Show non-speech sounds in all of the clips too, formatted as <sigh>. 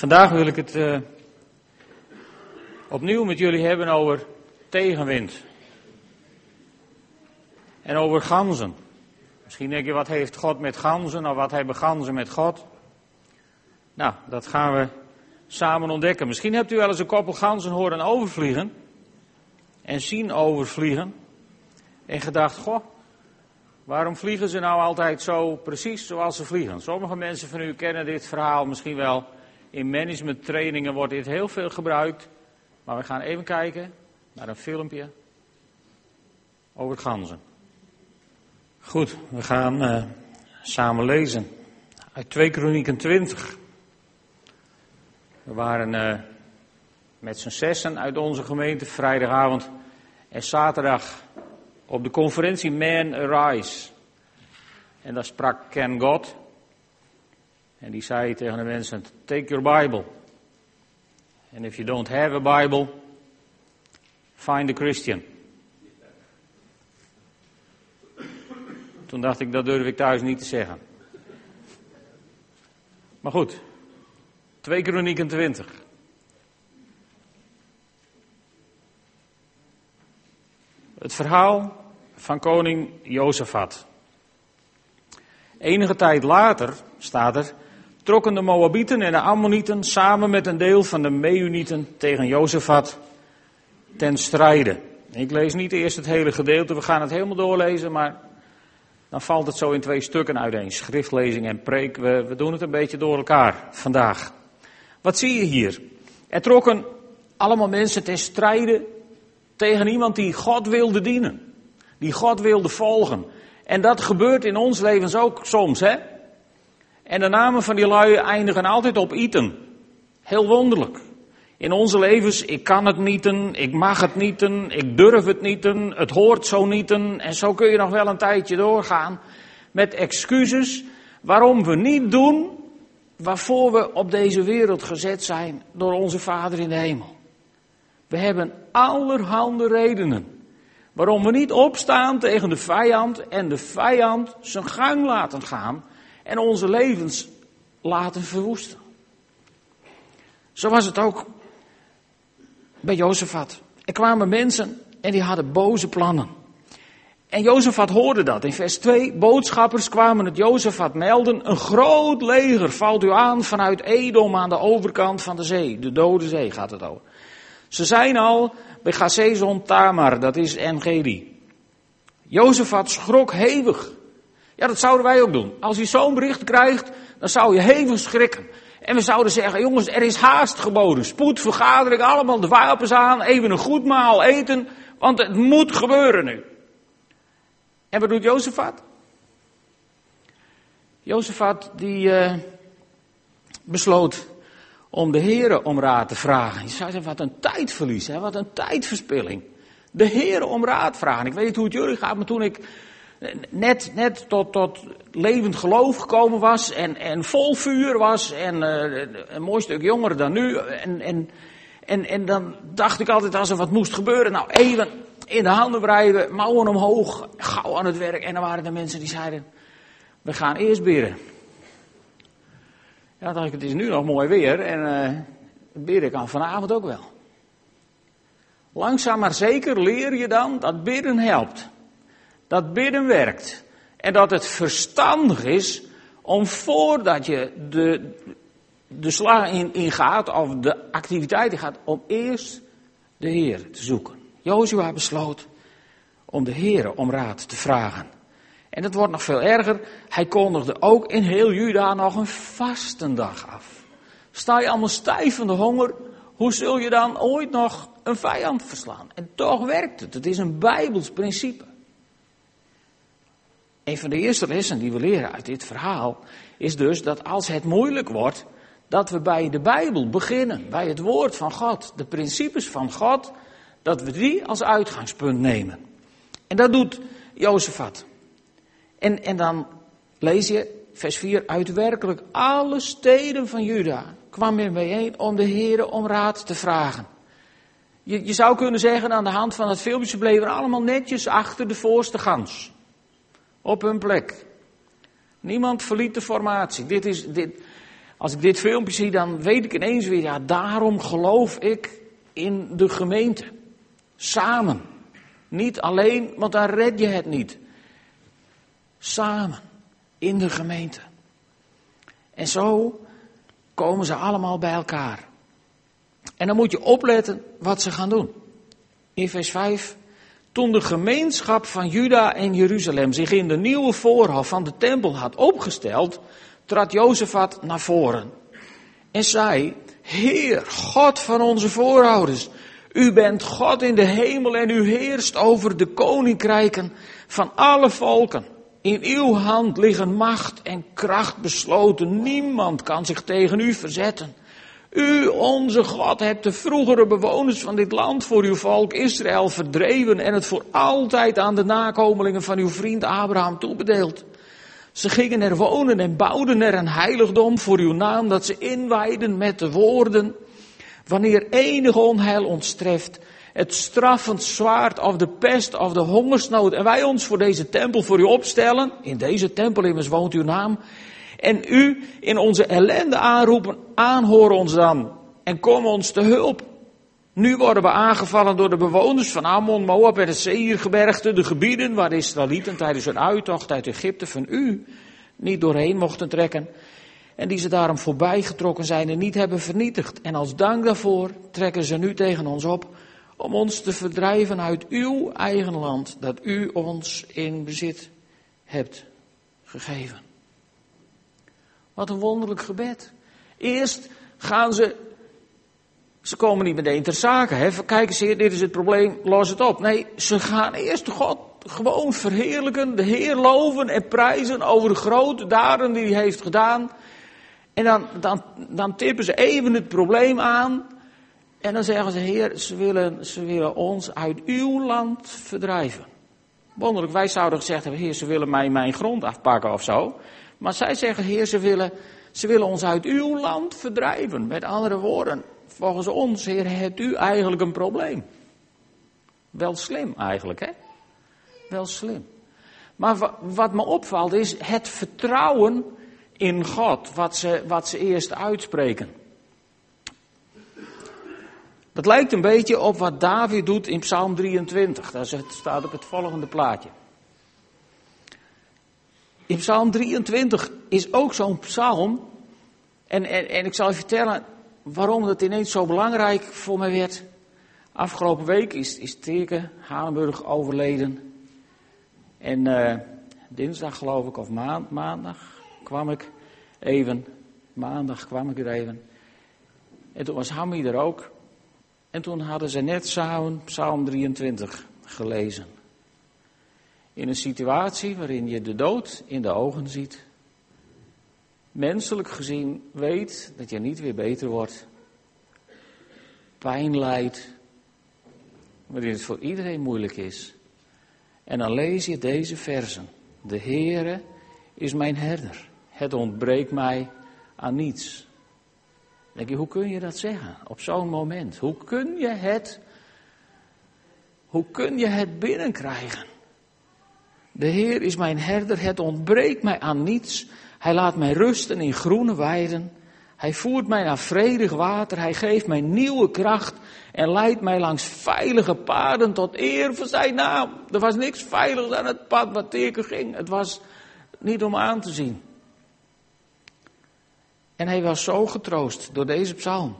Vandaag wil ik het uh, opnieuw met jullie hebben over tegenwind. En over ganzen. Misschien denk je, wat heeft God met ganzen of wat hebben ganzen met God? Nou, dat gaan we samen ontdekken. Misschien hebt u wel eens een koppel ganzen horen overvliegen. En zien overvliegen. En gedacht, goh, waarom vliegen ze nou altijd zo precies zoals ze vliegen? Sommige mensen van u kennen dit verhaal misschien wel in managementtrainingen wordt dit heel veel gebruikt. Maar we gaan even kijken naar een filmpje over ganzen. Goed, we gaan uh, samen lezen. Uit 2 Kronieken 20. We waren uh, met z'n zessen uit onze gemeente vrijdagavond en zaterdag op de conferentie Man Arise. En daar sprak Ken God. En die zei tegen de mensen, take your Bible. And if you don't have a Bible, find a Christian. Toen dacht ik, dat durf ik thuis niet te zeggen. Maar goed, 2 Kronieken 20. Het verhaal van koning Jozefat. Enige tijd later staat er trokken de Moabieten en de Ammonieten samen met een deel van de Meunieten tegen Jozefat ten strijde. Ik lees niet eerst het hele gedeelte, we gaan het helemaal doorlezen, maar dan valt het zo in twee stukken uiteen. Schriftlezing en preek, we, doen het een beetje door elkaar vandaag. Wat zie je hier? Er trokken allemaal mensen ten strijde tegen iemand die God wilde dienen. Die God wilde volgen. En dat gebeurt in ons levens ook soms, hè? En de namen van die lui eindigen altijd op iten. Heel wonderlijk. In onze levens, ik kan het nieten, ik mag het nieten, ik durf het nieten, het hoort zo nieten. En zo kun je nog wel een tijdje doorgaan met excuses waarom we niet doen waarvoor we op deze wereld gezet zijn door onze Vader in de hemel. We hebben allerhande redenen waarom we niet opstaan tegen de vijand en de vijand zijn gang laten gaan en onze levens laten verwoesten. Zo was het ook bij Jozefat. Er kwamen mensen en die hadden boze plannen. En Jozefat hoorde dat. In vers 2, boodschappers kwamen het Jozefat melden. Een groot leger valt u aan vanuit Edom aan de overkant van de zee. De Dode Zee gaat het over. Ze zijn al bij Gazezon Tamar, dat is Engedi. Jozefat schrok hevig. Ja, dat zouden wij ook doen. Als je zo'n bericht krijgt, dan zou je hevig schrikken. En we zouden zeggen, jongens, er is haast geboden. Spoed, vergadering, allemaal de wapens aan, even een goed maal eten, want het moet gebeuren nu. En wat doet Jozefat? Jozefat die uh, besloot om de heren om raad te vragen. Je zou zeggen, wat een tijdverlies, hè? wat een tijdverspilling. De heren om raad vragen. Ik weet niet hoe het jullie gaat, maar toen ik net, net tot, tot levend geloof gekomen was en, en vol vuur was en uh, een mooi stuk jonger dan nu. En, en, en, en dan dacht ik altijd als er wat moest gebeuren, nou even in de handen wrijven, mouwen omhoog, gauw aan het werk. En dan waren er mensen die zeiden, we gaan eerst bidden. Ja, dan dacht ik, het is nu nog mooi weer en uh, bidden kan vanavond ook wel. Langzaam maar zeker leer je dan dat bidden helpt dat bidden werkt. En dat het verstandig is om voordat je de, de slag in, in gaat, of de activiteit gaat, om eerst de Heer te zoeken. Jozua besloot om de Heer om raad te vragen. En het wordt nog veel erger. Hij kondigde ook in heel Juda nog een vastendag af. Sta je allemaal stijf van de honger, hoe zul je dan ooit nog een vijand verslaan? En toch werkt het. Het is een Bijbels principe. Een van de eerste lessen die we leren uit dit verhaal is dus dat als het moeilijk wordt, dat we bij de Bijbel beginnen, bij het woord van God, de principes van God, dat we die als uitgangspunt nemen. En dat doet Jozefat. En, en dan lees je vers 4, uit werkelijk alle steden van Juda kwam men bijeen om de heren om raad te vragen. Je, je zou kunnen zeggen aan de hand van het filmpje, ze bleven allemaal netjes achter de voorste gans op hun plek. Niemand verliet de formatie. Dit is, dit, Als ik dit filmpje zie, dan weet ik ineens weer, ja, daarom geloof ik in de gemeente. Samen. Niet alleen, want dan red je het niet. Samen. In de gemeente. En zo komen ze allemaal bij elkaar. En dan moet je opletten wat ze gaan doen. In vers 5. Toen de gemeenschap van Juda en Jeruzalem zich in de nieuwe voorhof van de tempel had opgesteld, trad Jozefat naar voren en zei, Heer, God van onze voorouders, u bent God in de hemel en u heerst over de koninkrijken van alle volken. In uw hand liggen macht en kracht besloten. Niemand kan zich tegen u verzetten. U, onze God, hebt de vroegere bewoners van dit land voor uw volk Israël verdreven en het voor altijd aan de nakomelingen van uw vriend Abraham toebedeeld. Ze gingen er wonen en bouwden er een heiligdom voor uw naam dat ze inwijden met de woorden. Wanneer enig onheil ons treft, het straffend zwaard of de pest of de hongersnood en wij ons voor deze tempel voor u opstellen, in deze tempel immers woont uw naam, en u in onze ellende aanroepen, aanhoor ons dan en kom ons te hulp. Nu worden we aangevallen door de bewoners van Ammon, Moab en het Seirgebergte, de gebieden waar de Israëlieten tijdens hun uittocht uit Egypte van u niet doorheen mochten trekken. En die ze daarom voorbij getrokken zijn en niet hebben vernietigd. En als dank daarvoor trekken ze nu tegen ons op om ons te verdrijven uit uw eigen land dat u ons in bezit hebt gegeven. Wat een wonderlijk gebed. Eerst gaan ze, ze komen niet meteen ter zake. Hè? Kijk eens heer, dit is het probleem, los het op. Nee, ze gaan eerst God gewoon verheerlijken, de Heer loven en prijzen over de grote daden die hij heeft gedaan. En dan, dan, dan tippen ze even het probleem aan. En dan zeggen ze, Heer, ze willen, ze willen ons uit uw land verdrijven. Wonderlijk, wij zouden gezegd hebben, Heer, ze willen mij mijn grond afpakken of zo. Maar zij zeggen, Heer, ze willen, ze willen ons uit uw land verdrijven. Met andere woorden, volgens ons, Heer, hebt u eigenlijk een probleem. Wel slim eigenlijk, hè? Wel slim. Maar wat me opvalt is het vertrouwen in God, wat ze, wat ze eerst uitspreken. Dat lijkt een beetje op wat David doet in Psalm 23. Dat staat op het volgende plaatje. In Psalm 23 is ook zo'n psalm. En, en, en ik zal je vertellen waarom dat ineens zo belangrijk voor mij werd. Afgelopen week is, is Teke overleden. En uh, dinsdag geloof ik, of maand, maandag, kwam ik even. Maandag kwam ik er even. En toen was Hammy er ook. En toen hadden ze net samen Psalm 23 gelezen. In een situatie waarin je de dood in de ogen ziet. Menselijk gezien weet dat je niet weer beter wordt. Pijn lijdt. Waarin het voor iedereen moeilijk is. En dan lees je deze versen. De Heere is mijn herder. Het ontbreekt mij aan niets. Dan denk je, hoe kun je dat zeggen op zo'n moment? Hoe kun je het, hoe kun je het binnenkrijgen? De Heer is mijn herder, het ontbreekt mij aan niets. Hij laat mij rusten in groene weiden. Hij voert mij naar vredig water. Hij geeft mij nieuwe kracht en leidt mij langs veilige paden tot eer voor zijn naam. Er was niks veiligs aan het pad wat teken ging. Het was niet om aan te zien. En hij was zo getroost door deze psalm.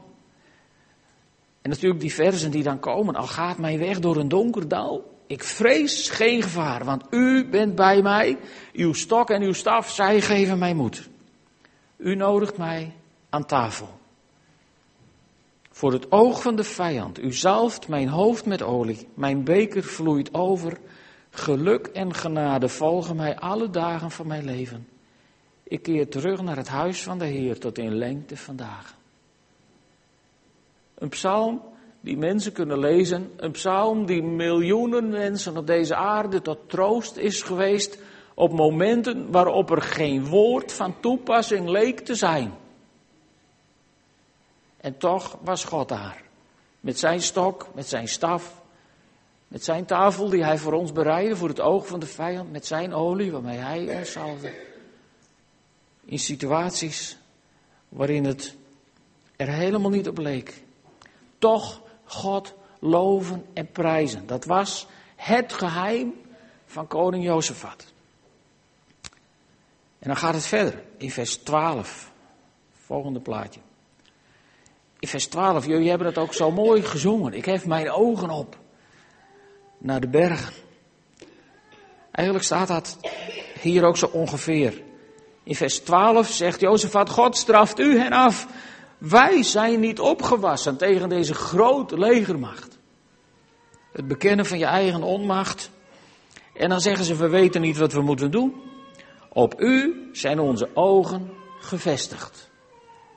En natuurlijk die versen die dan komen. Al gaat mijn weg door een donker dal. Ik vrees geen gevaar, want u bent bij mij. Uw stok en uw staf, zij geven mij moed. U nodigt mij aan tafel. Voor het oog van de vijand. U zalft mijn hoofd met olie. Mijn beker vloeit over. Geluk en genade volgen mij alle dagen van mijn leven. Ik keer terug naar het huis van de Heer tot in lengte vandaag. Een psalm die mensen kunnen lezen. Een psalm die miljoenen mensen op deze aarde tot troost is geweest op momenten waarop er geen woord van toepassing leek te zijn. En toch was God daar. Met zijn stok, met zijn staf, met zijn tafel die hij voor ons bereidde voor het oog van de vijand, met zijn olie waarmee hij ons zalfde. In situaties waarin het er helemaal niet op leek. Toch God loven en prijzen. Dat was het geheim van koning Jozefat. En dan gaat het verder in vers 12. Volgende plaatje. In vers 12, jullie hebben het ook zo mooi gezongen. Ik hef mijn ogen op naar de bergen. Eigenlijk staat dat hier ook zo ongeveer. In vers 12 zegt Jozefat, God straft u hen af. Wij zijn niet opgewassen tegen deze grote legermacht. Het bekennen van je eigen onmacht. En dan zeggen ze, we weten niet wat we moeten doen. Op u zijn onze ogen gevestigd.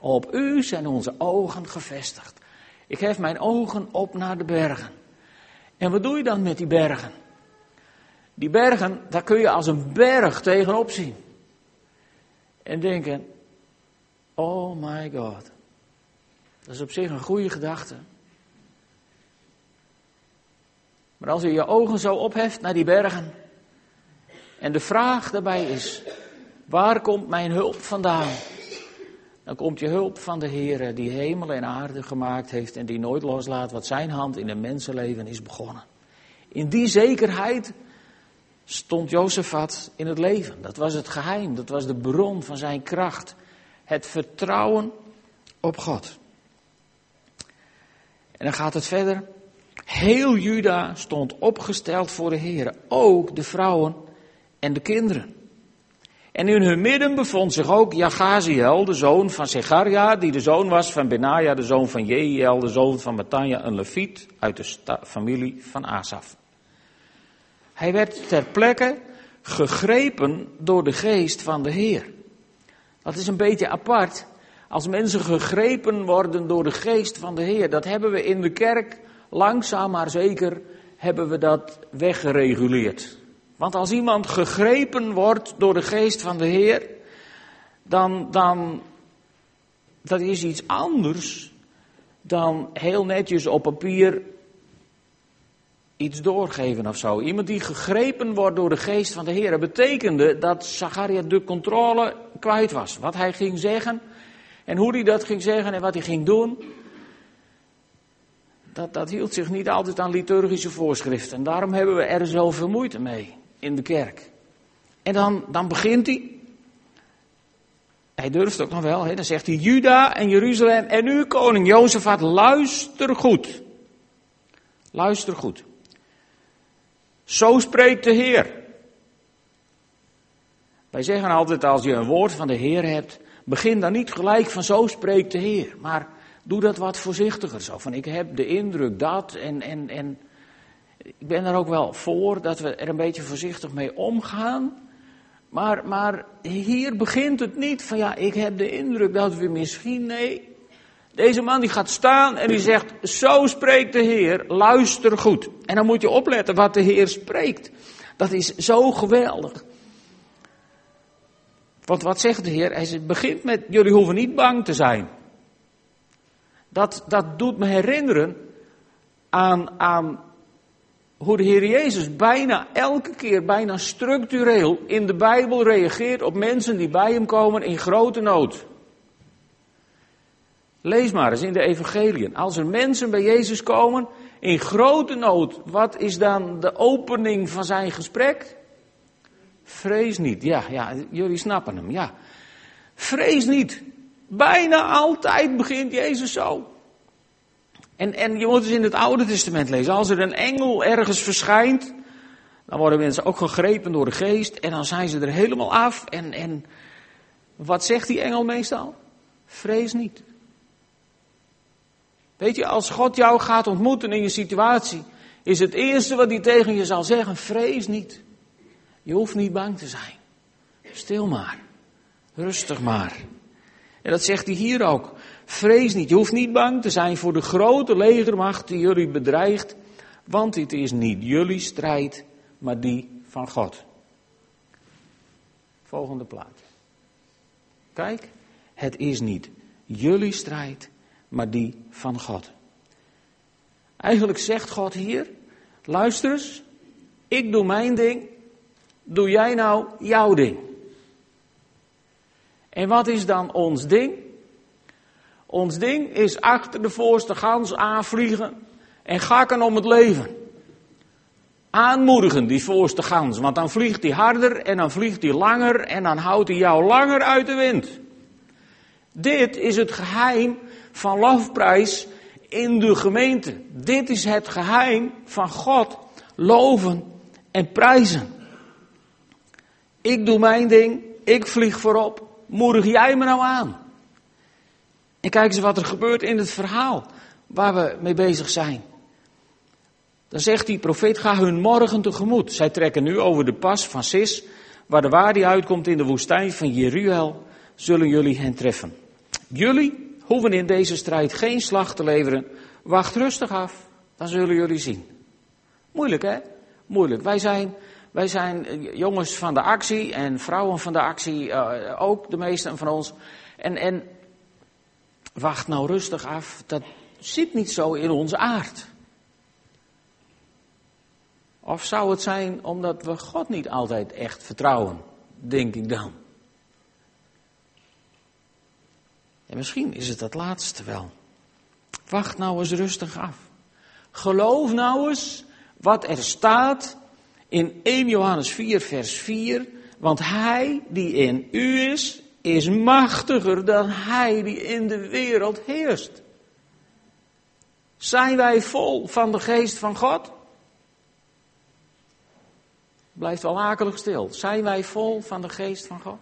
Op u zijn onze ogen gevestigd. Ik hef mijn ogen op naar de bergen. En wat doe je dan met die bergen? Die bergen, daar kun je als een berg tegenop zien. En denken, oh my god. Dat is op zich een goede gedachte. Maar als je je ogen zo opheft naar die bergen. En de vraag daarbij is, waar komt mijn hulp vandaan? Dan komt je hulp van de Heer die hemel en aarde gemaakt heeft en die nooit loslaat wat zijn hand in een mensenleven is begonnen. In die zekerheid stond Jozefat in het leven. Dat was het geheim, dat was de bron van zijn kracht. Het vertrouwen op God. En dan gaat het verder. Heel Juda stond opgesteld voor de Heer, ook de vrouwen en de kinderen. En in hun midden bevond zich ook Jagaziel, de zoon van Segaria, die de zoon was van Benaja, de zoon van Jehiel, de zoon van Matanja, een leviet uit de familie van Asaf. Hij werd ter plekke gegrepen door de geest van de Heer. Dat is een beetje apart. Als mensen gegrepen worden door de geest van de Heer, dat hebben we in de kerk langzaam maar zeker hebben we dat weggereguleerd. Want als iemand gegrepen wordt door de geest van de Heer, dan, dan dat is iets anders dan heel netjes op papier iets doorgeven of zo. Iemand die gegrepen wordt door de geest van de Heer, betekende dat Zacharia de controle kwijt was. Wat hij ging zeggen en hoe hij dat ging zeggen en wat hij ging doen. Dat, dat hield zich niet altijd aan liturgische voorschriften. En daarom hebben we er zoveel moeite mee in de kerk. En dan, dan begint hij. Hij durft ook nog wel. Hè? Dan zegt hij Juda en Jeruzalem en nu koning Jozefat, luister goed. Luister goed. Zo spreekt de Heer. Wij zeggen altijd als je een woord van de Heer hebt, begin dan niet gelijk van zo spreekt de Heer. Maar doe dat wat voorzichtiger zo. Van ik heb de indruk dat en, en, en ik ben er ook wel voor dat we er een beetje voorzichtig mee omgaan. Maar, maar hier begint het niet van ja, ik heb de indruk dat we misschien, nee. Deze man die gaat staan en die zegt, zo spreekt de Heer, luister goed. En dan moet je opletten wat de Heer spreekt. Dat is zo geweldig. Want wat zegt de Heer? Hij begint met, jullie hoeven niet bang te zijn. Dat, dat doet me herinneren aan, aan hoe de Heer Jezus bijna elke keer, bijna structureel in de Bijbel reageert op mensen die bij hem komen in grote nood. Lees maar eens in de evangeliën. Als er mensen bij Jezus komen in grote nood, wat is dan de opening van zijn gesprek? Vrees niet. Ja, ja, jullie snappen hem, ja. Vrees niet. Bijna altijd begint Jezus zo. En, en je moet eens in het Oude Testament lezen. Als er een engel ergens verschijnt, dan worden mensen ook gegrepen door de geest en dan zijn ze er helemaal af. En, en wat zegt die engel meestal? Vrees niet. Weet je, als God jou gaat ontmoeten in je situatie, is het eerste wat hij tegen je zal zeggen, vrees niet. Je hoeft niet bang te zijn. Stil maar. Rustig maar. En dat zegt hij hier ook. Vrees niet. Je hoeft niet bang te zijn voor de grote legermacht die jullie bedreigt. Want het is niet jullie strijd, maar die van God. Volgende plaat. Kijk, het is niet jullie strijd, maar die van God. Eigenlijk zegt God hier, luister eens, ik doe mijn ding, doe jij nou jouw ding. En wat is dan ons ding? Ons ding is achter de voorste gans aanvliegen en gakken om het leven. Aanmoedigen die voorste gans, want dan vliegt hij harder en dan vliegt hij langer en dan houdt hij jou langer uit de wind. Dit is het geheim van lofprijs in de gemeente. Dit is het geheim van God loven en prijzen. Ik doe mijn ding, ik vlieg voorop, moedig jij me nou aan. En kijk eens wat er gebeurt in het verhaal waar we mee bezig zijn. Dan zegt die profeet, ga hun morgen tegemoet. Zij trekken nu over de pas van Sis, waar de waarde uitkomt in de woestijn van Jeruel, zullen jullie hen treffen. Jullie hoeven in deze strijd geen slag te leveren. Wacht rustig af, dan zullen jullie zien. Moeilijk hè? Moeilijk. Wij zijn, wij zijn eh, jongens van de actie en vrouwen van de actie, uh, ook de meesten van ons. En, en wacht nou rustig af, dat zit niet zo in onze aard. Of zou het zijn omdat we God niet altijd echt vertrouwen, denk ik dan. En misschien is het dat laatste wel. Wacht nou eens rustig af. Geloof nou eens wat er staat in 1 Johannes 4, vers 4. Want hij die in u is, is machtiger dan hij die in de wereld heerst. Zijn wij vol van de geest van God? Blijft wel akelig stil. Zijn wij vol van de geest van God?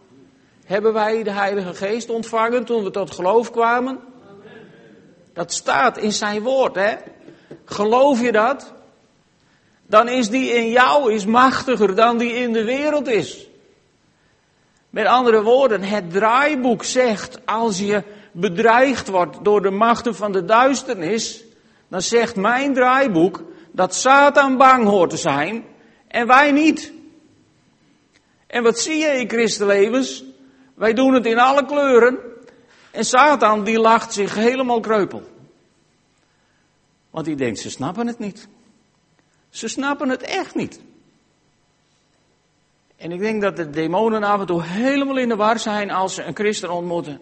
Hebben wij de Heilige Geest ontvangen toen we tot geloof kwamen? Dat staat in zijn woord, hè? Geloof je dat? Dan is die in jou is machtiger dan die in de wereld is. Met andere woorden, het draaiboek zegt, als je bedreigd wordt door de machten van de duisternis, dan zegt mijn draaiboek dat Satan bang hoort te zijn en wij niet. En wat zie je in christenlevens? Wij doen het in alle kleuren. En Satan die lacht zich helemaal kreupel. Want die denkt, ze snappen het niet. Ze snappen het echt niet. En ik denk dat de demonen af en toe helemaal in de war zijn als ze een christen ontmoeten.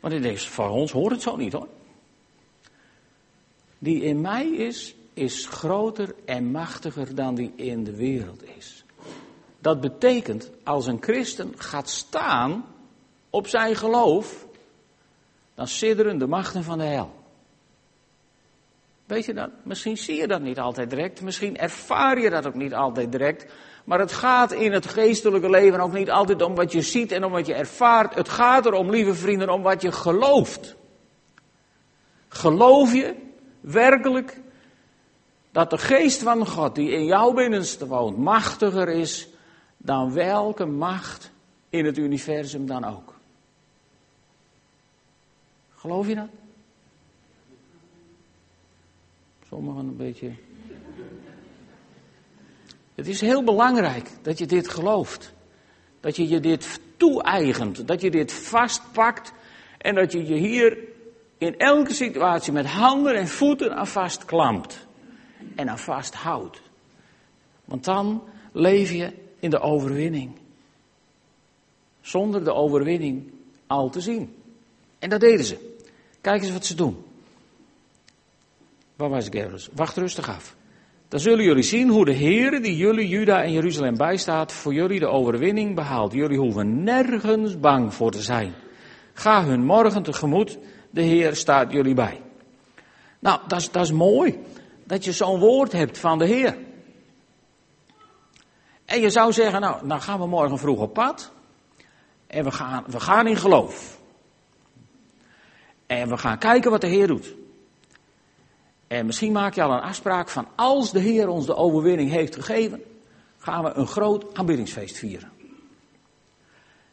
Want ik denk, voor ons hoort het zo niet hoor. Die in mij is, is groter en machtiger dan die in de wereld is. Dat betekent, als een christen gaat staan op zijn geloof, dan sidderen de machten van de hel. Weet je dat? Misschien zie je dat niet altijd direct, misschien ervaar je dat ook niet altijd direct, maar het gaat in het geestelijke leven ook niet altijd om wat je ziet en om wat je ervaart. Het gaat erom, lieve vrienden, om wat je gelooft. Geloof je werkelijk dat de geest van God die in jouw binnenste woont machtiger is dan welke macht in het universum dan ook? Geloof je dat? Sommigen een beetje. Het is heel belangrijk dat je dit gelooft. Dat je je dit toe-eigent. Dat je dit vastpakt. En dat je je hier in elke situatie met handen en voeten aan vastklampt. En aan vasthoudt. Want dan leef je in de overwinning. Zonder de overwinning al te zien. En dat deden ze. Kijk eens wat ze doen. Waar ergens? Wacht rustig af. Dan zullen jullie zien hoe de Heer die jullie, Juda en Jeruzalem bijstaat, voor jullie de overwinning behaalt. Jullie hoeven nergens bang voor te zijn. Ga hun morgen tegemoet, de Heer staat jullie bij. Nou, dat is, dat is mooi, dat je zo'n woord hebt van de Heer. En je zou zeggen, nou, dan gaan we morgen vroeg op pad. En we gaan, we gaan in geloof. En we gaan kijken wat de Heer doet. En misschien maak je al een afspraak van als de Heer ons de overwinning heeft gegeven, gaan we een groot aanbiddingsfeest vieren.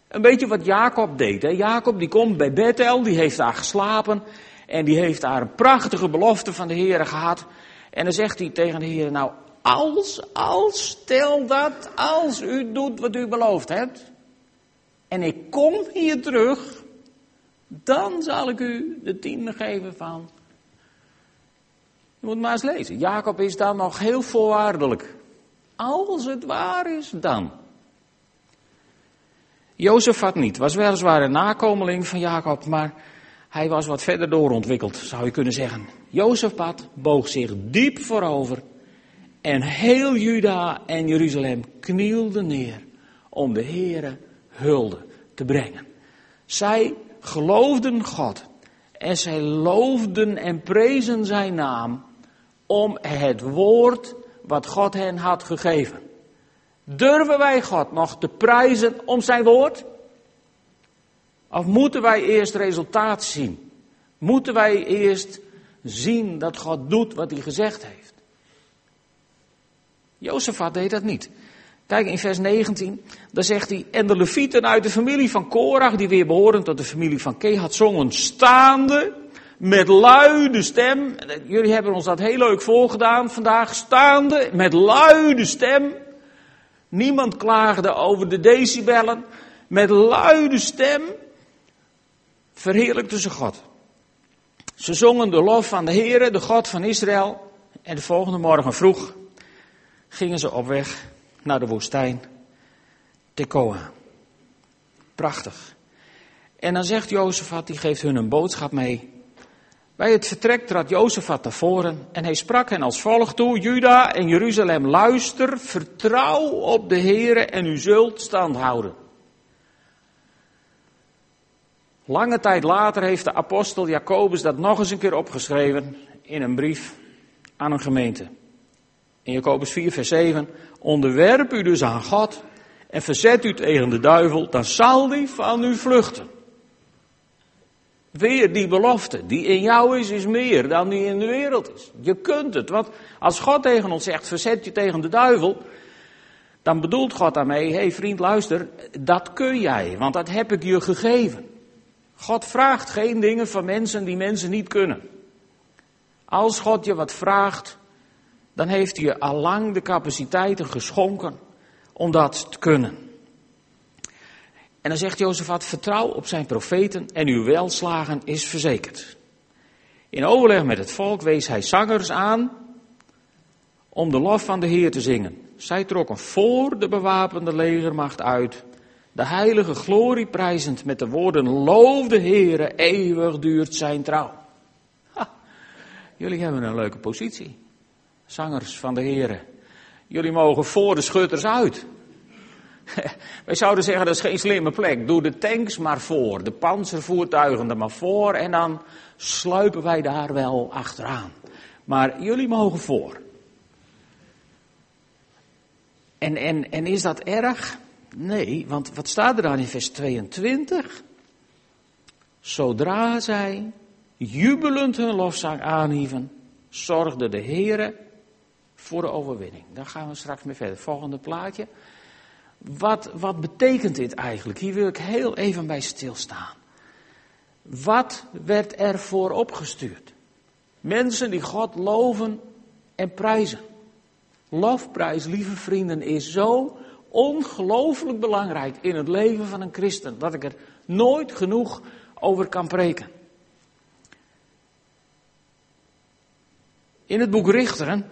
Een beetje wat Jacob deed. Hè? Jacob die komt bij Bethel, die heeft daar geslapen en die heeft daar een prachtige belofte van de Heer gehad. En dan zegt hij tegen de Heer, nou als, als, stel dat, als u doet wat u beloofd hebt. En ik kom hier terug, dan zal ik u de tiende geven van je moet maar eens lezen. Jacob is dan nog heel voorwaardelijk. Als het waar is, dan. Jozef had niet, was weliswaar een nakomeling van Jacob, maar Hij was wat verder doorontwikkeld, zou je kunnen zeggen. Jozefat boog zich diep voorover en heel Juda en Jeruzalem knielden neer om de Heere hulde te brengen. Zij geloofden God en zij loofden en prezen zijn naam om het woord wat God hen had gegeven. Durven wij God nog te prijzen om zijn woord? Of moeten wij eerst resultaat zien? Moeten wij eerst zien dat God doet wat hij gezegd heeft? Jozefat deed dat niet. Kijk in vers 19, daar zegt hij, en de levieten uit de familie van Korach, die weer behoren tot de familie van Kehat, zongen staande met luide stem. Jullie hebben ons dat heel leuk voorgedaan vandaag, staande met luide stem. Niemand klaagde over de decibellen, met luide stem verheerlijkte ze God. Ze zongen de lof van de Heere, de God van Israël. En de volgende morgen vroeg gingen ze op weg naar de woestijn Tekoa. Prachtig. En dan zegt Jozefat, die geeft hun een boodschap mee. Bij het vertrek trad Jozefat naar en hij sprak hen als volgt toe. Juda en Jeruzalem, luister, vertrouw op de Heere en u zult stand houden. Lange tijd later heeft de apostel Jacobus dat nog eens een keer opgeschreven in een brief aan een gemeente. In Jacobus 4, vers 7. Onderwerp u dus aan God en verzet u tegen de duivel, dan zal die van u vluchten. Weer die belofte, die in jou is, is meer dan die in de wereld is. Je kunt het, want als God tegen ons zegt, verzet je tegen de duivel, dan bedoelt God daarmee, hé hey vriend luister, dat kun jij, want dat heb ik je gegeven. God vraagt geen dingen van mensen die mensen niet kunnen. Als God je wat vraagt, dan heeft hij je allang de capaciteiten geschonken om dat te kunnen. En dan zegt Jozefat, vertrouw op zijn profeten en uw welslagen is verzekerd. In overleg met het volk wees hij zangers aan om de lof van de Heer te zingen. Zij trokken voor de bewapende legermacht uit de heilige glorie prijzend met de woorden, loof de Heere, eeuwig duurt zijn trouw. jullie hebben een leuke positie. Zangers van de Heere. Jullie mogen voor de schutters uit. <laughs> Wij zouden zeggen, dat is geen slimme plek. Doe de tanks maar voor, de panzervoertuigen er maar voor en dan sluipen wij daar wel achteraan. Maar jullie mogen voor. En, en, en is dat erg? Nee, want wat staat er dan in vers 22? Zodra zij jubelend hun lofzang aanhieven, zorgde de Heere voor de overwinning. Daar gaan we straks mee verder. Volgende plaatje. Wat, wat betekent dit eigenlijk? Hier wil ik heel even bij stilstaan. Wat werd er voor opgestuurd? Mensen die God loven en prijzen. Lofprijs, lieve vrienden, is zo ongelooflijk belangrijk in het leven van een christen. Dat ik er nooit genoeg over kan preken. In het boek Richteren,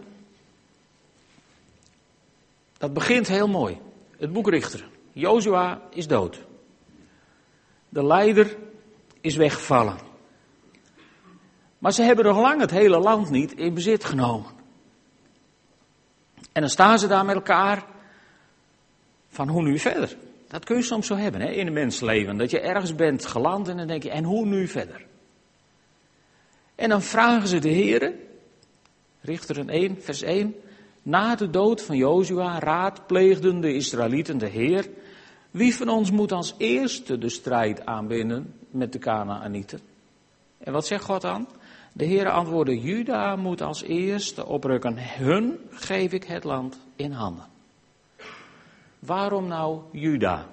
dat begint heel mooi. Het boek Richteren. Jozua is dood. De leider is weggevallen. Maar ze hebben nog lang het hele land niet in bezit genomen. En dan staan ze daar met elkaar van hoe nu verder. Dat kun je soms zo hebben hè, in een mensleven. Dat je ergens bent geland en dan denk je, en hoe nu verder? En dan vragen ze de heren, Richteren 1, vers 1, na de dood van Jozua raadpleegden de Israëlieten de Heer, wie van ons moet als eerste de strijd aanbinden met de Canaanieten? En wat zegt God dan? De Heer antwoordde, Juda moet als eerste oprukken, hun geef ik het land in handen. Waarom nou Juda?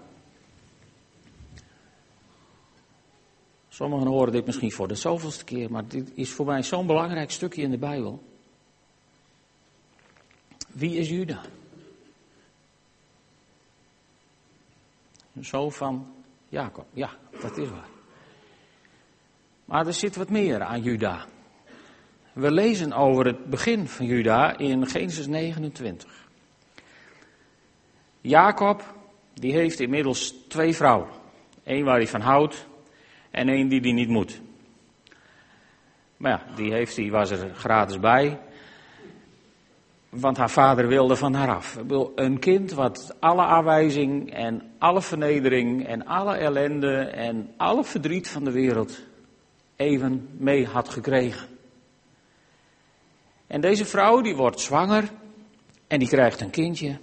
Sommigen horen dit misschien voor de zoveelste keer, maar dit is voor mij zo'n belangrijk stukje in de Bijbel. Wie is Juda? Een zoon van Jacob. Ja, dat is waar. Maar er zit wat meer aan Juda. We lezen over het begin van Juda in Genesis 29. Jacob, die heeft inmiddels twee vrouwen. Eén waar hij van houdt en één die hij niet moet. Maar ja, die, heeft, die was er gratis bij. Want haar vader wilde van haar af. Een kind wat alle aanwijzing en alle vernedering en alle ellende en alle verdriet van de wereld even mee had gekregen. En deze vrouw die wordt zwanger en die krijgt een kindje.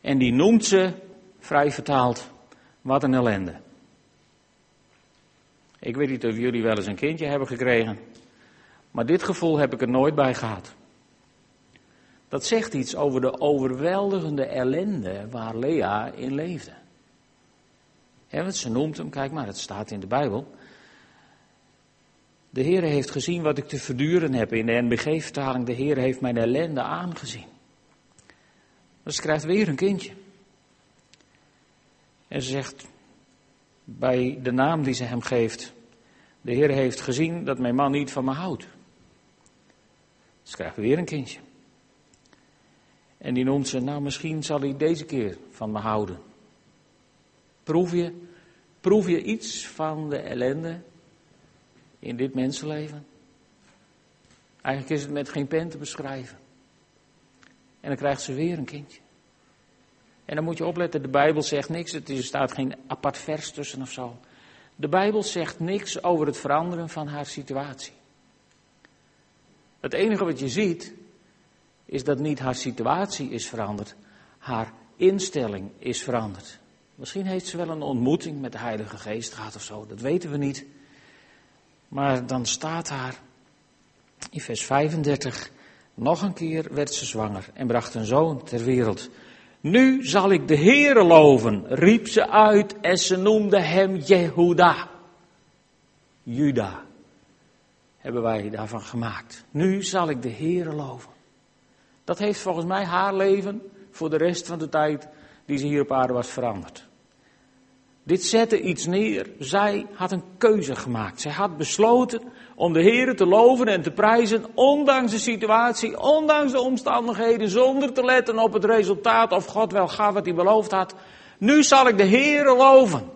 En die noemt ze, vrij vertaald, wat een ellende. Ik weet niet of jullie wel eens een kindje hebben gekregen, maar dit gevoel heb ik er nooit bij gehad. Dat zegt iets over de overweldigende ellende waar Lea in leefde. Want ze noemt hem, kijk maar, het staat in de Bijbel. De Heer heeft gezien wat ik te verduren heb. In de NBG-vertaling, de Heer heeft mijn ellende aangezien. Dus ze krijgt weer een kindje. En ze zegt bij de naam die ze hem geeft, de Heer heeft gezien dat mijn man niet van me houdt. Ze krijgt weer een kindje. En die noemt ze, nou misschien zal hij deze keer van me houden. Proef je, proef je iets van de ellende in dit mensenleven? Eigenlijk is het met geen pen te beschrijven. En dan krijgt ze weer een kindje. En dan moet je opletten, de Bijbel zegt niks, er staat geen apart vers tussen of zo. De Bijbel zegt niks over het veranderen van haar situatie. Het enige wat je ziet, is dat niet haar situatie is veranderd, haar instelling is veranderd. Misschien heeft ze wel een ontmoeting met de Heilige Geest gehad of zo, dat weten we niet. Maar dan staat daar in vers 35, nog een keer werd ze zwanger en bracht een zoon ter wereld. Nu zal ik de Heere loven, riep ze uit en ze noemde hem Jehuda. Juda hebben wij daarvan gemaakt. Nu zal ik de Heere loven. Dat heeft volgens mij haar leven voor de rest van de tijd die ze hier op aarde was veranderd. Dit zette iets neer. Zij had een keuze gemaakt. Zij had besloten om de Heer te loven en te prijzen, ondanks de situatie, ondanks de omstandigheden, zonder te letten op het resultaat of God wel gaf wat hij beloofd had. Nu zal ik de Heer loven.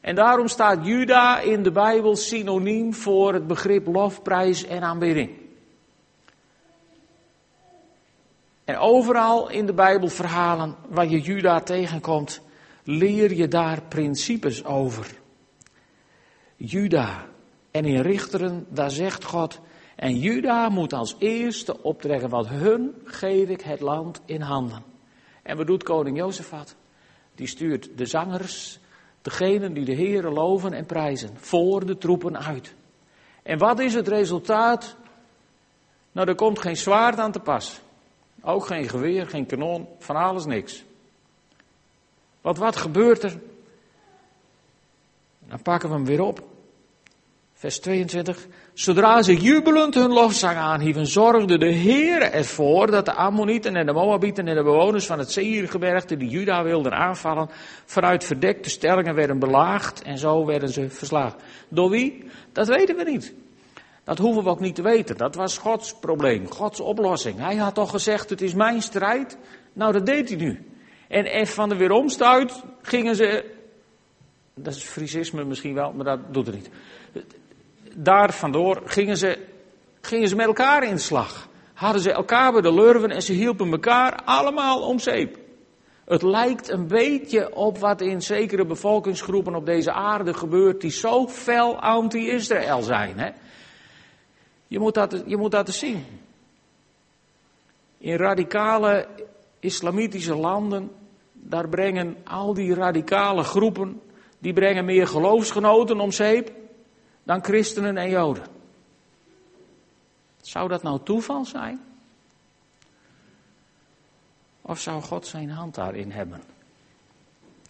En daarom staat Juda in de Bijbel synoniem voor het begrip lofprijs en aanbidding. En overal in de Bijbelverhalen waar je Juda tegenkomt, leer je daar principes over. Juda. En in Richteren, daar zegt God, en Juda moet als eerste optrekken, want hun geef ik het land in handen. En wat doet koning Jozefat? Die stuurt de zangers, degenen die de Heeren loven en prijzen, voor de troepen uit. En wat is het resultaat? Nou, er komt geen zwaard aan te pas. Ook geen geweer, geen kanon, van alles niks. Want wat gebeurt er? Dan pakken we hem weer op. Vers 22. Zodra ze jubelend hun lofzang aanhieven, zorgde de Heer ervoor dat de Ammonieten en de Moabieten en de bewoners van het Seirgebergte die Juda wilden aanvallen, vanuit verdekte stellingen werden belaagd en zo werden ze verslagen. Door wie? Dat weten we niet. Dat hoeven we ook niet te weten. Dat was Gods probleem, Gods oplossing. Hij had toch gezegd, het is mijn strijd. Nou, dat deed hij nu. En van de weeromstuit gingen ze, dat is frisisme misschien wel, maar dat doet er niet. Daar vandoor gingen ze, gingen ze met elkaar in de slag. Hadden ze elkaar bij de lurven en ze hielpen elkaar allemaal om zeep. Het lijkt een beetje op wat in zekere bevolkingsgroepen op deze aarde gebeurt, die zo fel anti-Israël zijn. Hè? Je, moet dat, je moet dat zien. In radicale islamitische landen, daar brengen al die radicale groepen, die brengen meer geloofsgenoten om zeep dan christenen en joden. Zou dat nou toeval zijn? Of zou God zijn hand daarin hebben?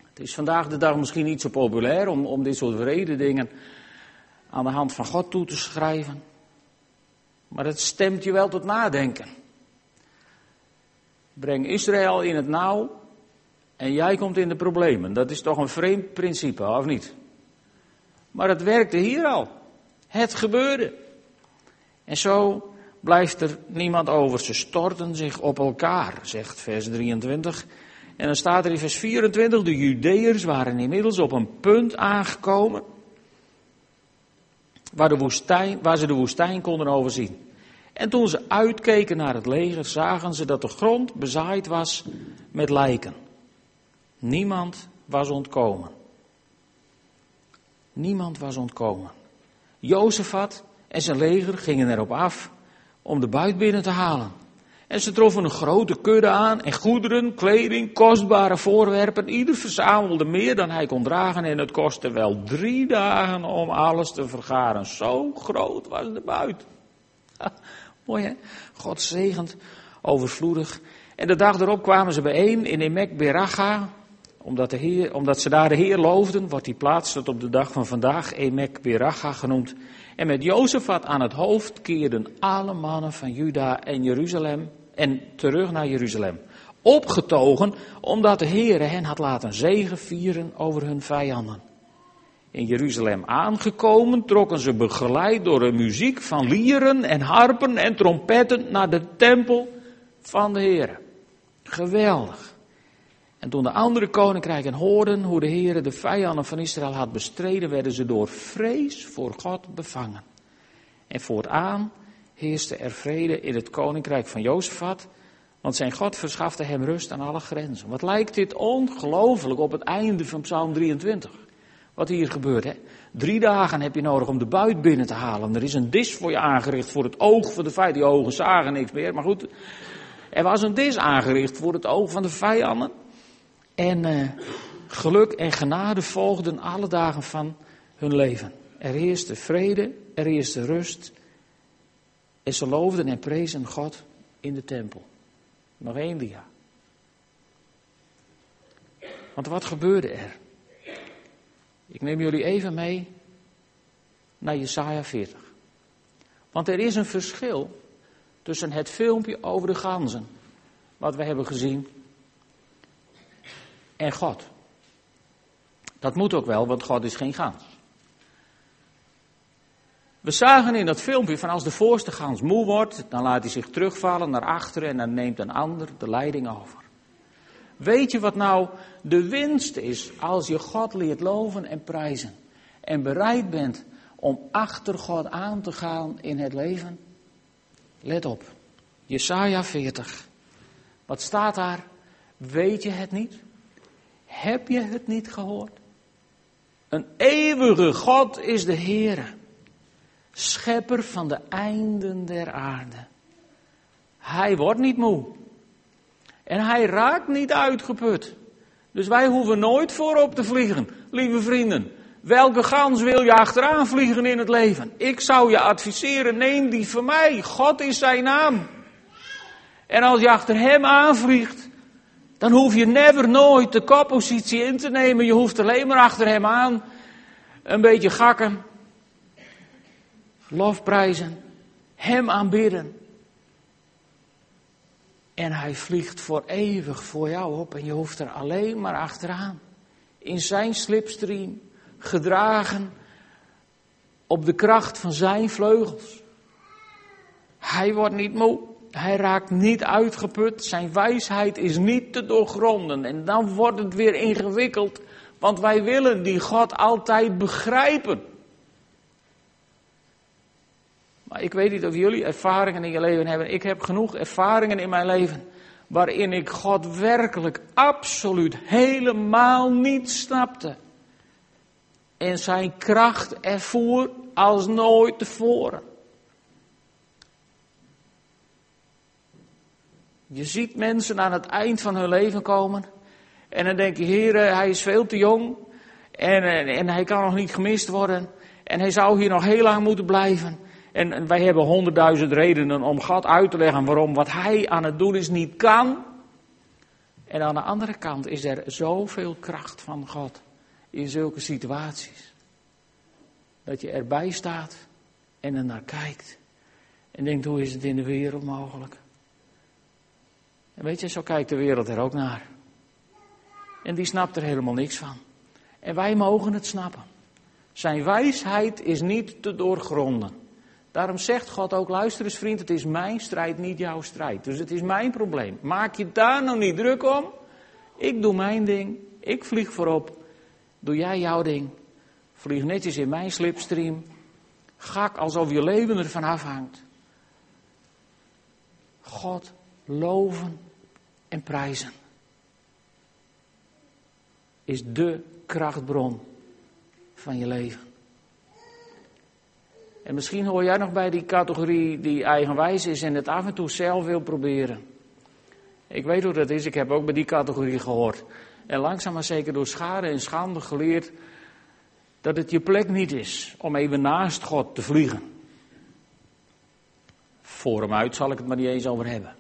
Het is vandaag de dag misschien niet zo populair om, om dit soort vrede dingen aan de hand van God toe te schrijven. Maar het stemt je wel tot nadenken. Breng Israël in het nauw en jij komt in de problemen. Dat is toch een vreemd principe, of niet? Maar het werkte hier al. Het gebeurde. En zo blijft er niemand over. Ze storten zich op elkaar, zegt vers 23. En dan staat er in vers 24, de Judeërs waren inmiddels op een punt aangekomen waar, de woestijn, waar ze de woestijn konden overzien. En toen ze uitkeken naar het leger, zagen ze dat de grond bezaaid was met lijken. Niemand was ontkomen. Niemand was ontkomen. Jozefat en zijn leger gingen erop af om de buit binnen te halen. En ze troffen een grote kudde aan en goederen, kleding, kostbare voorwerpen. Ieder verzamelde meer dan hij kon dragen en het kostte wel drie dagen om alles te vergaren. Zo groot was de buit. mooi hè? God zegend, overvloedig. En de dag erop kwamen ze bijeen in Emek Beracha. Omdat, de heer, omdat ze daar de Heer loofden, wordt die plaats tot op de dag van vandaag Emek Beracha genoemd. En met Jozefat aan het hoofd keerden alle mannen van Juda en Jeruzalem en terug naar Jeruzalem. Opgetogen omdat de Heer hen had laten zegen vieren over hun vijanden. In Jeruzalem aangekomen trokken ze begeleid door de muziek van lieren en harpen en trompetten naar de tempel van de Heer. Geweldig. En toen de andere koninkrijken hoorden hoe de Heer de vijanden van Israël had bestreden, werden ze door vrees voor God bevangen. En voortaan heerste er vrede in het koninkrijk van Jozefat, want zijn God verschafte hem rust aan alle grenzen. Wat lijkt dit ongelooflijk op het einde van Psalm 23? Wat hier gebeurt, hè? Drie dagen heb je nodig om de buit binnen te halen. Er is een dis voor je aangericht voor het oog van de vijand. Die ogen zagen niks meer, maar goed. Er was een dis aangericht voor het oog van de vijanden. En uh, geluk en genade volgden alle dagen van hun leven. Er heerste vrede, er heerste rust. En ze loofden en prezen God in de tempel. Nog één dia. Want wat gebeurde er? Ik neem jullie even mee naar Jesaja 40. Want er is een verschil tussen het filmpje over de ganzen, wat we hebben gezien, en God. Dat moet ook wel, want God is geen gans. We zagen in dat filmpje van als de voorste gans moe wordt, dan laat hij zich terugvallen naar achteren en dan neemt een ander de leiding over. Weet je wat nou de winst is als je God leert loven en prijzen en bereid bent om achter God aan te gaan in het leven? Let op, Jesaja 40. Wat staat daar? Weet je het niet? Heb je het niet gehoord? Een eeuwige God is de Heere, schepper van de einden der aarde. Hij wordt niet moe. En hij raakt niet uitgeput. Dus wij hoeven nooit voorop te vliegen, lieve vrienden. Welke gans wil je achteraan vliegen in het leven? Ik zou je adviseren, neem die van mij. God is zijn naam. En als je achter hem aanvliegt, dan hoef je never nooit de koppositie in te nemen. Je hoeft alleen maar achter hem aan een beetje gakken, lofprijzen, hem aanbidden. En hij vliegt voor eeuwig voor jou op en je hoeft er alleen maar achteraan. In zijn slipstream, gedragen op de kracht van zijn vleugels. Hij wordt niet moe. Hij raakt niet uitgeput. Zijn wijsheid is niet te doorgronden. En dan wordt het weer ingewikkeld. Want wij willen die God altijd begrijpen. Maar ik weet niet of jullie ervaringen in je leven hebben. Ik heb genoeg ervaringen in mijn leven. Waarin ik God werkelijk absoluut helemaal niet snapte. En zijn kracht ervoer als nooit tevoren. Je ziet mensen aan het eind van hun leven komen. En dan denk je, heren, hij is veel te jong. En, en, hij kan nog niet gemist worden. En hij zou hier nog heel lang moeten blijven. En, wij hebben honderdduizend redenen om God uit te leggen waarom wat hij aan het doen is niet kan. En aan de andere kant is er zoveel kracht van God in zulke situaties. Dat je erbij staat en er naar kijkt. En denkt, hoe is het in de wereld mogelijk? En weet je, zo kijkt de wereld er ook naar. En die snapt er helemaal niks van. En wij mogen het snappen. Zijn wijsheid is niet te doorgronden. Daarom zegt God ook, luister eens vriend, het is mijn strijd, niet jouw strijd. Dus het is mijn probleem. Maak je daar nou niet druk om. Ik doe mijn ding, ik vlieg voorop. Doe jij jouw ding. Vlieg netjes in mijn slipstream. Gak alsof je leven ervan afhangt. God loven en prijzen is de krachtbron van je leven. En misschien hoor jij nog bij die categorie die eigenwijs is en het af en toe zelf wil proberen. Ik weet hoe dat is, ik heb ook bij die categorie gehoord. En langzaam maar zeker door schade en schande geleerd dat het je plek niet is om even naast God te vliegen. Voor hem uit zal ik het maar niet eens over hebben.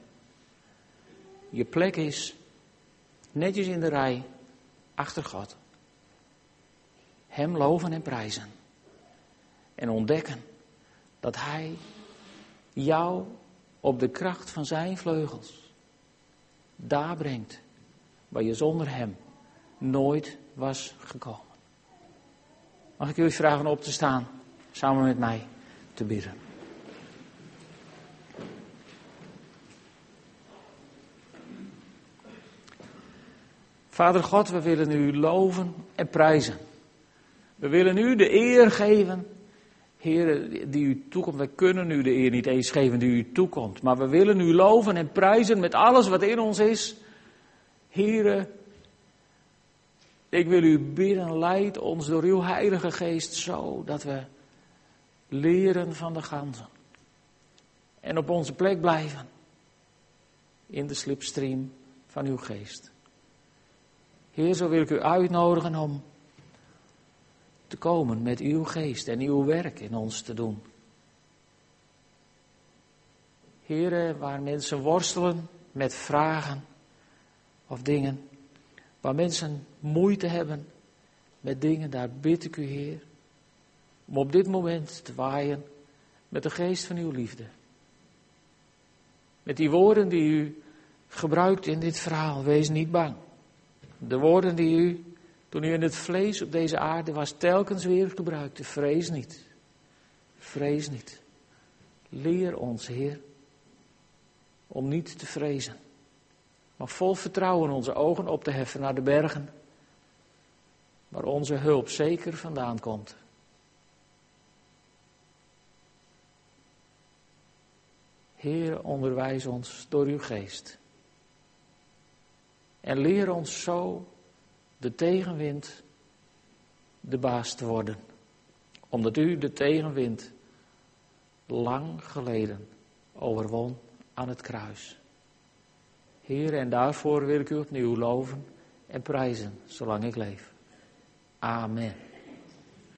Je plek is netjes in de rij achter God. Hem loven en prijzen. En ontdekken dat Hij jou op de kracht van Zijn vleugels daar brengt waar je zonder Hem nooit was gekomen. Mag ik jullie vragen op te staan, samen met mij te bidden. Vader God, we willen u loven en prijzen. We willen u de eer geven, Heer, die u toekomt. We kunnen u de eer niet eens geven die u toekomt. Maar we willen u loven en prijzen met alles wat in ons is. Heer, ik wil u bidden, leid ons door uw Heilige Geest zo dat we leren van de ganzen. En op onze plek blijven. In de slipstream van uw geest. Heer, zo wil ik u uitnodigen om te komen met uw geest en uw werk in ons te doen. Heren, waar mensen worstelen met vragen of dingen, waar mensen moeite hebben met dingen, daar bid ik u, Heer, om op dit moment te waaien met de geest van uw liefde. Met die woorden die u gebruikt in dit verhaal, wees niet bang. De woorden die u, toen u in het vlees op deze aarde was, telkens weer gebruikte. Vrees niet. Vrees niet. Leer ons, Heer, om niet te vrezen. Maar vol vertrouwen onze ogen op te heffen naar de bergen, waar onze hulp zeker vandaan komt. Heer, onderwijs ons door uw geest. En leer ons zo de tegenwind de baas te worden. Omdat u de tegenwind lang geleden overwon aan het kruis. Heer, en daarvoor wil ik u opnieuw loven en prijzen, zolang ik leef. Amen.